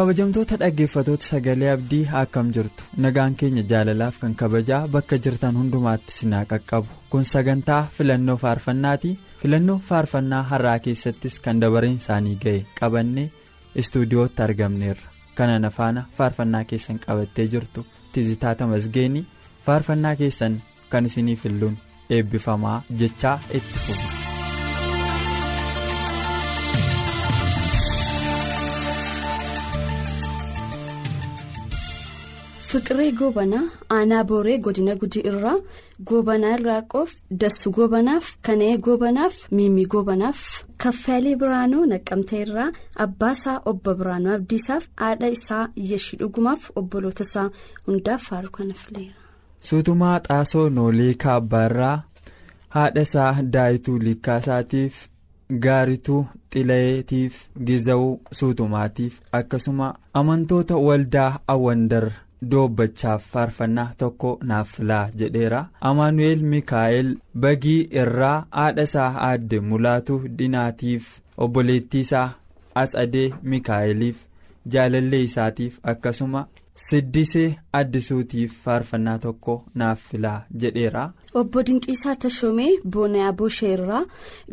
Kabajamtoota dhaggeeffatoota sagalee abdii akkam jirtu? Nagaan keenya jaalalaaf kan kabajaa bakka jirtan hundumaatti sinaa qaqqabu. Kun sagantaa filannoo faarfannaati. Filannoo faarfannaa har'aa keessattis kan dabareen isaanii ga'e qabannee istuudiyootti argamneerra. Kana faana faarfannaa keessan qabattee jirtu tizitaata masgeenii faarfannaa keessan kan isinii filluun eebbifamaa jechaa itti fufu. Fiqiree goobanaa aanaa booree godina gujii irraa goobanaa irraa qoof dassu goobanaaf kana'ee goobanaaf miimii goobanaaf kaffaalee biraanuu naqqamtee irraa abbaa isaa obbo biraanuu abdiisaaf haadha isaa yeshii dhugumaaf obboloota isaa hundaaf faaru kana fileera. suutumaa xaasoo noolee kaabbaarraa haadha isaa daayituu liikkaasaatiif gaarituu xilayeetiif gizawuu suutumaatiif akkasuma amantoota waldaa awwandar. Doobbachaaf faarfannaa tokko naaf filaa jedheera amaanu'eel mikaa'el bagii irraa haadha isaa aadde mulaatu dhinaatiif obboleettii isaa atsadee mikaa'eliif jaalallee isaatiif akkasuma siddisee addisuutiif faarfannaa tokko naaf filaa jedheera. obbo dinqiisaa tashoomee boonaa booshee irraa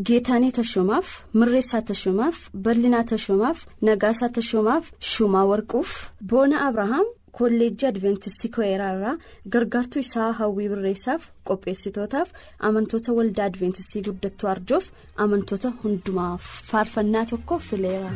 geetaanii tashoomaaf mirreessaa tashoomaaf bal'inaa tashoomaaf nagaasaa tashoomaaf shumaa warquuf boona abrahaam. Kolleejjii adventistii ko'eeraarraa gargaartuu isaa hawwii birreessaaf qopheessitootaaf amantoota waldaa adventistii guddattuu arjoof amantoota hundumaaf faarfannaa tokko fileera.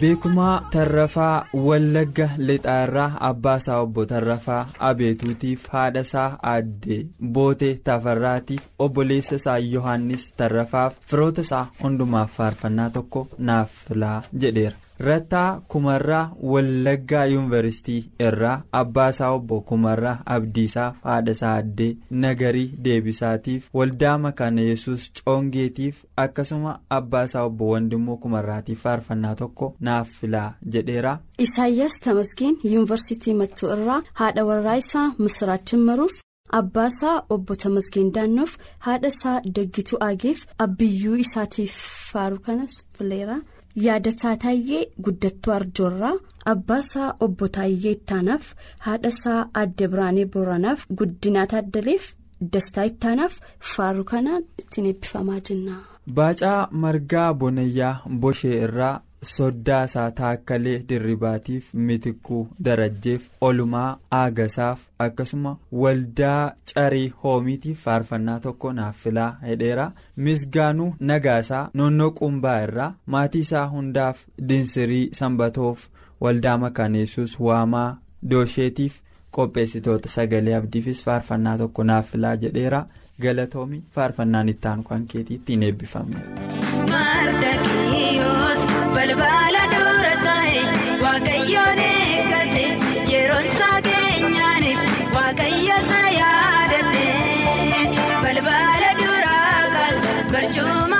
Beekumaa tarrafaa wallagga lixaarraa abbaasaa obbo tarrafaa abeetuutiif haadhasaa aadde bootee tafarraatiif obboleessa isaa yohannis tarrafaaf firoota isaa hundumaaf faarfannaa tokko naaf filaa jedheera. Rattaa Kumarraa Wallaggaa Yuunivarsiitii irraa Abbaasaa Obbo Kumarraa Abdiisaaf haadhasaa addee Nagarii Deebisaatiif Waldaa Makaana Yesuus Coongeetiif akkasuma Abbaasaa Obbo Wandimmoo Kumarraatiif faarfannaa tokko naaf filaa jedheera. Isaayyaas Tamasgeen Yuunivarsiitii Mattuu irraa haadha warraa isaa Misiraachin maruuf Abbaasaa Obbo Tamasgeen Daannoof haadha isaa Daggituu Aageef abbiyyuu isaatiif faaru kanas fileera. Yaadataa taayee guddattuu arjoorraa abbaasaa obbo Taayyee ittaanaaf haadhasaa adde biraanee booranaaf guddinaa taaddaleef dastaa ittaanaaf faaru kanaan ittiin eebbifamaa jenna. Baacaa Margaa Bonayyaa Boshee irraa Soddaasaa Taakkalee Dirribaatiif Mitikuu Darajjeef Olumaa Aagasaaf akkasuma waldaa Carii Hoomiitiif faarfannaa tokko naaf filaa hedheera. Misgaanuu Nagaasaa Noonnoo Qumbaa irraa maatii isaa hundaaf Dinsirii Sanbatoof waldaa Makaaneessuus Waamaa Doosheetiif qopheessitoota sagalee abdiifis faarfannaa tokko naaf filaa jedheera. Galatoomi faarfannaan itti aanu kan keetii ittiin eebbifame. Balbala dura taa'e waaqayyoon eeggate yeroo isaa keenyaaniif waaqayyo isa yaadate balbala dura kaasa barcuma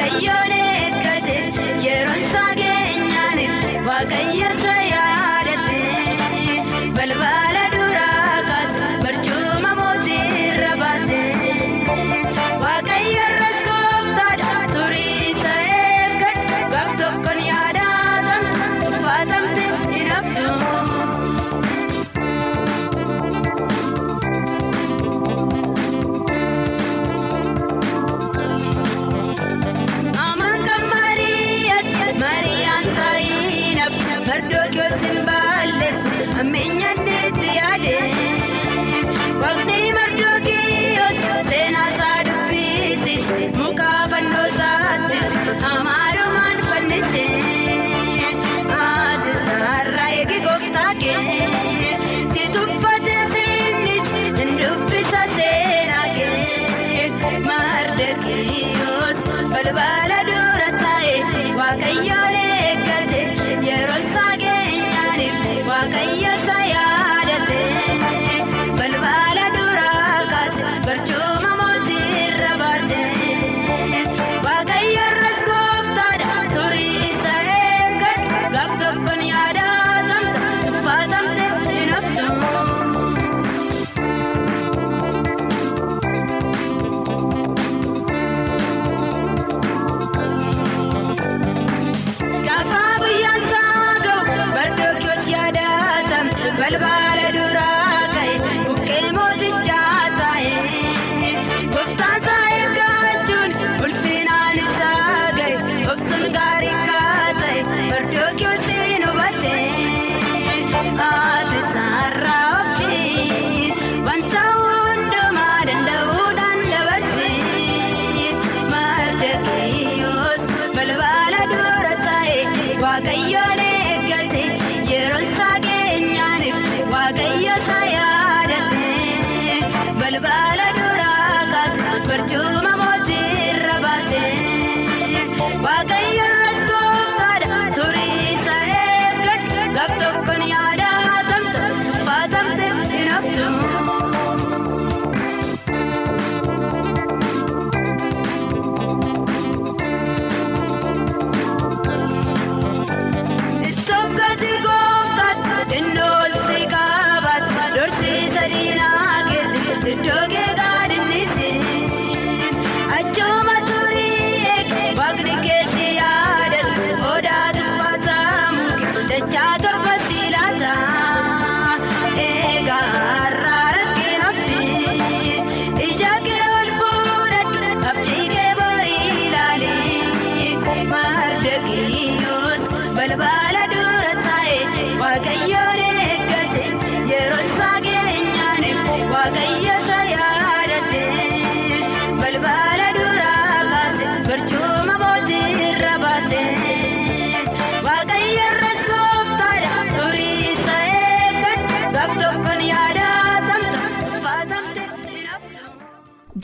waaqayyoon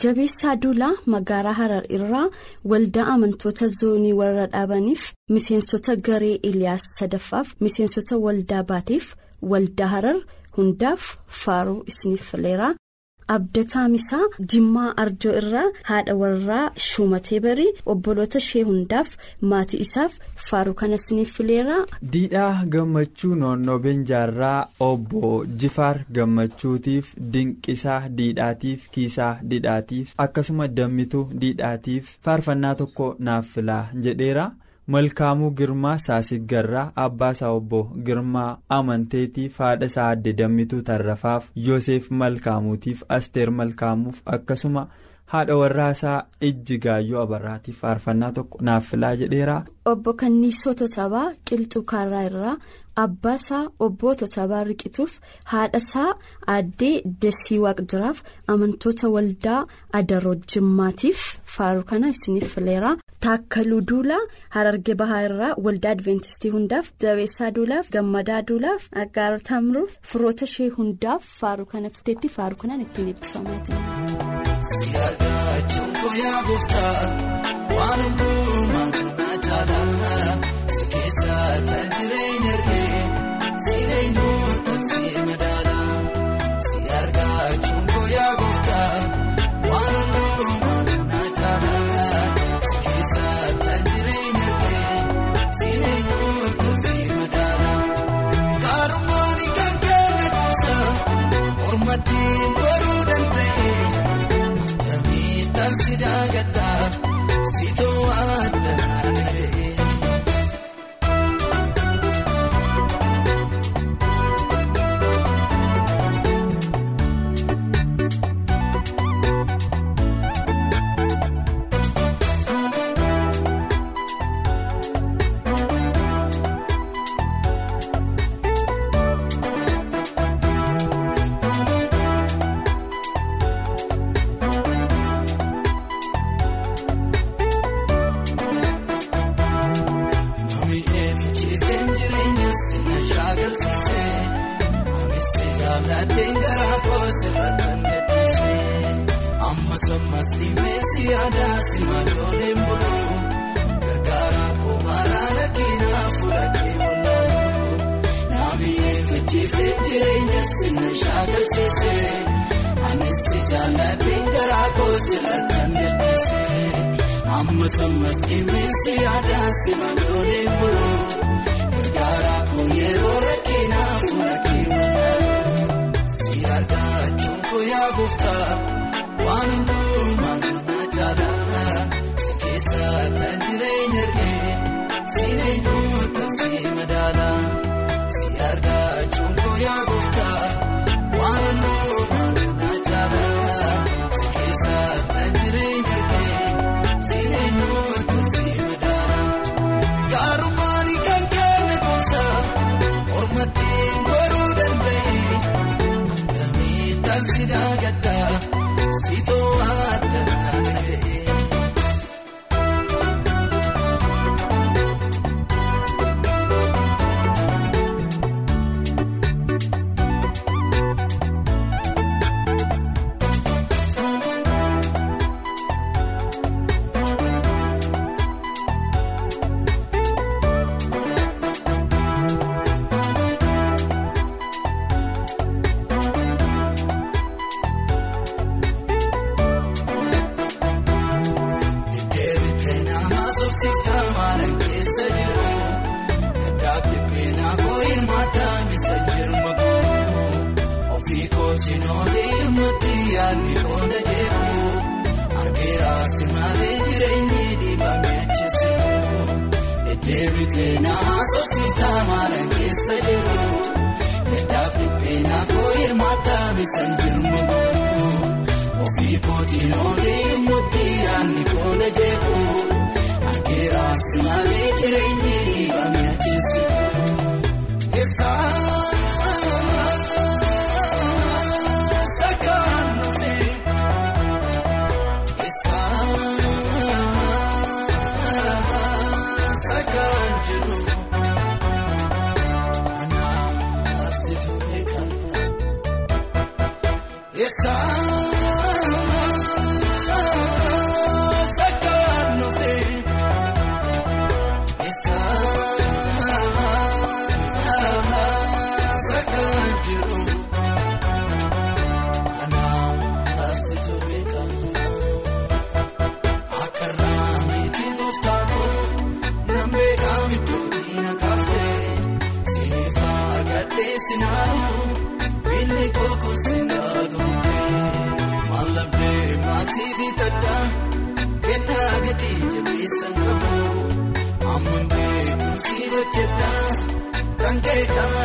jabeessaa duulaa magaalaa harar irraa waldaa amantoota zoonii warra dhaabaniif miseensota garee eliyaas sadaffaaf miseensota waldaa baateef waldaa harar hundaaf faaruu isiniif fileera. abdataa misaa jimmaa arjoo irraa haadha warraa shumatee barii obboloota ishee hundaaf maatii isaaf faaruu kana fileera. diidhaa gammachuu noonnoo beenjaarraa obbo jifaar gammachuutiif dinqisaa diidhaatiif kiisaa diidhaatiif akkasuma dammituu diidhaatiif faarfannaa tokko naaf filaa jedheera. Malkaamuu girmaa saasiggarraa abbaasaa obbo girmaa amanteetiif haadha isaa adde dammituu tarrafaaf yoseef malkaamuutiif asteer malkaamuuf akkasuma haadha warraasaa ijji gaayyoo abarraatiif faarfannaa tokko naaf filaa jedheera. obbo kanniisoo totabaa qilxuu kaarraa irraa abbaasaa obbo totabaa riqituuf haadhasaa addee dasii waaqjiraaf amantoota waldaa adaroo jimmaatiif faaruu kana isiniif fileera. taakkaluu duulaa hararge bahaa irraa waldaa adventistii hundaaf jabeessaa duulaaf gammadaa duulaaf aggaara tamruuf firoota ishee hundaaf faaruu kana fiteetti faaruu kanaan ittiin eebbifamaa jira. Si caalaa si argee si leenyuu kan si kan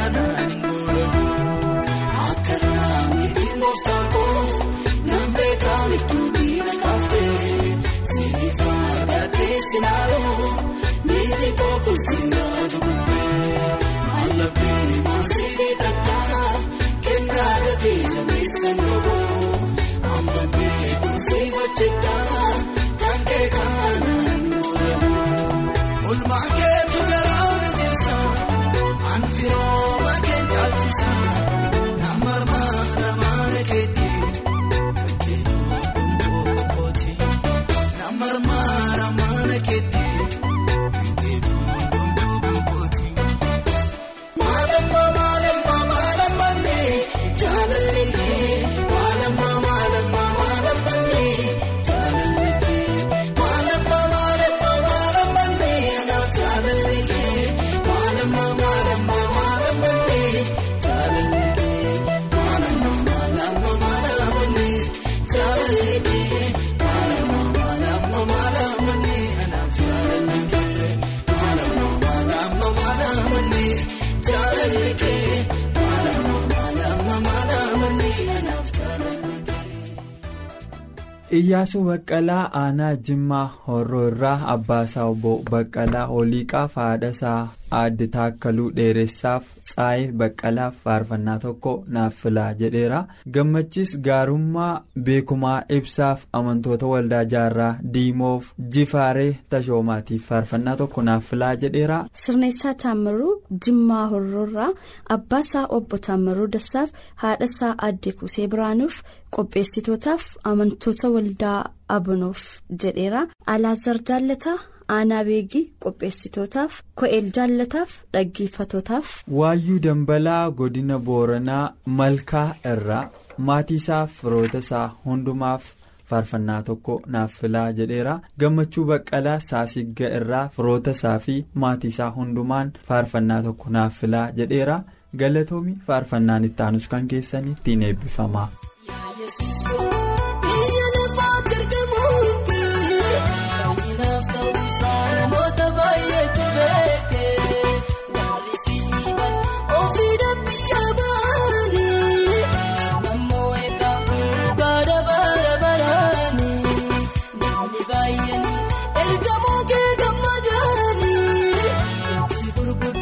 Iyyaasuu Baqqalaa aanaa Jimmaa Horroo irraa Abbaasaa obbo Baqqalaa Holiiqaaf haadhasaa aadde Taakkaluu Dheeressaaf Tsaayee Baqqalaaf faarfannaa tokko naaf filaa jedheera. Gammachiis gaarummaa beekumaa ibsaaf amantoota waldaa jaarraa diimoof jifaaree tashoomaatiif faarfannaa tokko naaf filaa jedheera. Sirneessaa Taammiruu Jimmaa Horroorraa Abbaasaa Obbo Taammiruu Dassaaf haadhasaa Aadde Kusee Biraanuuf qopheessitootaaf amantoota waldaa Abunoof jedheera. Alaazar Jaallataa Aanaa Beegii qopheessitootaaf Ko'eel Jaallataaf dhaggeeffatootaaf. Waayyuu Dambalaa godina Booranaa Malkaa irraa maatii isaaf firoota isaa hundumaaf faarfannaa tokko naaf filaa jedheera gammachuu baqqalaa saasigga irraa firoota isaa fi maatii isaa hundumaan faarfannaa tokko naaf filaa jedheera galatoomi faarfannaan itti aanus kan keessanii ittiin eebbifama.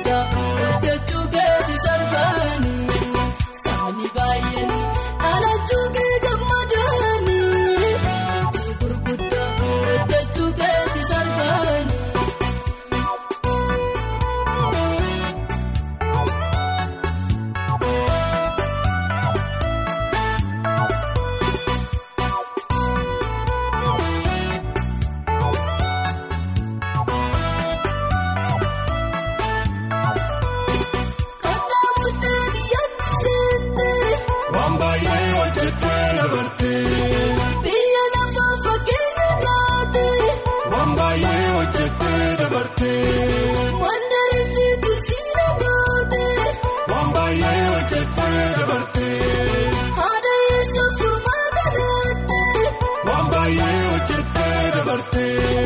Gurguddaa baay'ee hojjettee dabartee